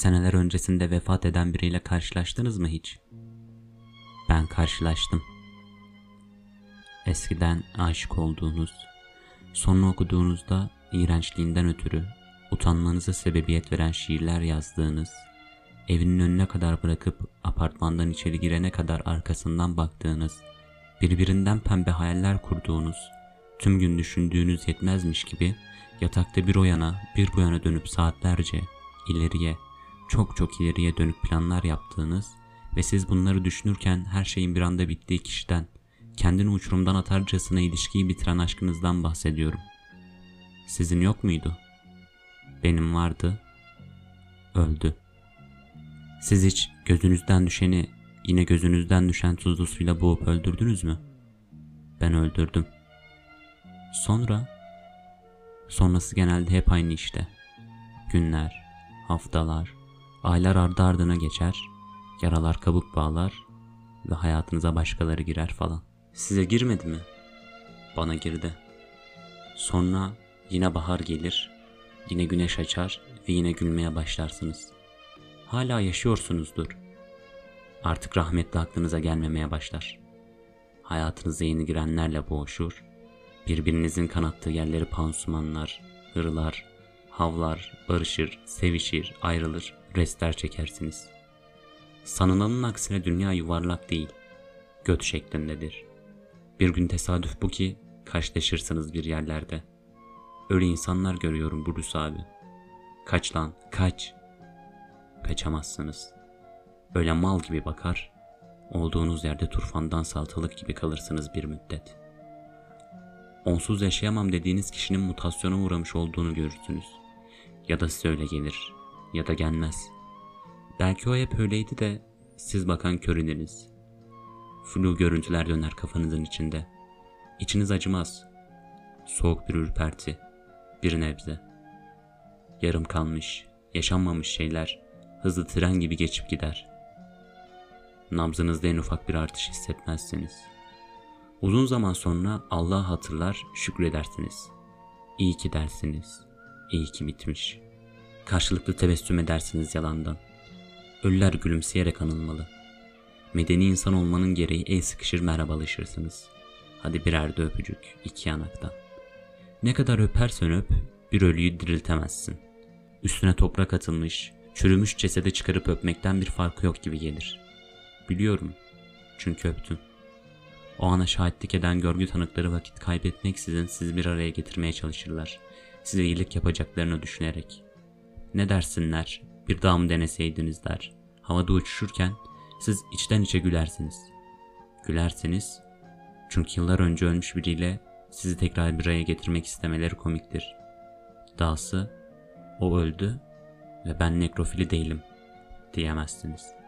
Seneler öncesinde vefat eden biriyle karşılaştınız mı hiç? Ben karşılaştım. Eskiden aşık olduğunuz, sonunu okuduğunuzda iğrençliğinden ötürü utanmanıza sebebiyet veren şiirler yazdığınız, evinin önüne kadar bırakıp apartmandan içeri girene kadar arkasından baktığınız, birbirinden pembe hayaller kurduğunuz, tüm gün düşündüğünüz yetmezmiş gibi yatakta bir o yana bir bu yana dönüp saatlerce ileriye, çok çok ileriye dönük planlar yaptığınız ve siz bunları düşünürken her şeyin bir anda bittiği kişiden, kendini uçurumdan atarcasına ilişkiyi bitiren aşkınızdan bahsediyorum. Sizin yok muydu? Benim vardı. Öldü. Siz hiç gözünüzden düşeni yine gözünüzden düşen tuzlu suyla boğup öldürdünüz mü? Ben öldürdüm. Sonra? Sonrası genelde hep aynı işte. Günler, haftalar, aylar ardı ardına geçer, yaralar kabuk bağlar ve hayatınıza başkaları girer falan. Size girmedi mi? Bana girdi. Sonra yine bahar gelir, yine güneş açar ve yine gülmeye başlarsınız. Hala yaşıyorsunuzdur. Artık rahmetli aklınıza gelmemeye başlar. Hayatınıza yeni girenlerle boğuşur, birbirinizin kanattığı yerleri pansumanlar, hırlar, havlar, barışır, sevişir, ayrılır, restler çekersiniz. Sanılanın aksine dünya yuvarlak değil, göt şeklindedir. Bir gün tesadüf bu ki karşılaşırsınız bir yerlerde. Öyle insanlar görüyorum Bruce abi. Kaç lan, kaç. Kaçamazsınız. Öyle mal gibi bakar, olduğunuz yerde turfandan saltalık gibi kalırsınız bir müddet. Onsuz yaşayamam dediğiniz kişinin mutasyona uğramış olduğunu görürsünüz. Ya da size öyle gelir, ya da gelmez. Belki o hep öyleydi de siz bakan körüneniz. Flu görüntüler döner kafanızın içinde. İçiniz acımaz. Soğuk bir ürperti, bir nebze. Yarım kalmış, yaşanmamış şeyler hızlı tren gibi geçip gider. Nabzınızda en ufak bir artış hissetmezsiniz. Uzun zaman sonra Allah'ı hatırlar, şükredersiniz. İyi ki dersiniz, iyi ki bitmiş. Karşılıklı tebessüm edersiniz yalandan. Ölüler gülümseyerek anılmalı. Medeni insan olmanın gereği el sıkışır merhabalaşırsınız. Hadi birer de öpücük, iki yanaktan. Ne kadar öpersen öp, bir ölüyü diriltemezsin. Üstüne toprak atılmış, çürümüş cesede çıkarıp öpmekten bir farkı yok gibi gelir. Biliyorum, çünkü öptüm. O ana şahitlik eden görgü tanıkları vakit kaybetmeksizin sizi bir araya getirmeye çalışırlar. Size iyilik yapacaklarını düşünerek. Ne dersinler, bir daha mı deneseydiniz der. Havada uçuşurken siz içten içe gülersiniz. Gülersiniz çünkü yıllar önce ölmüş biriyle sizi tekrar bir araya getirmek istemeleri komiktir. Dahası o öldü ve ben nekrofili değilim diyemezsiniz.''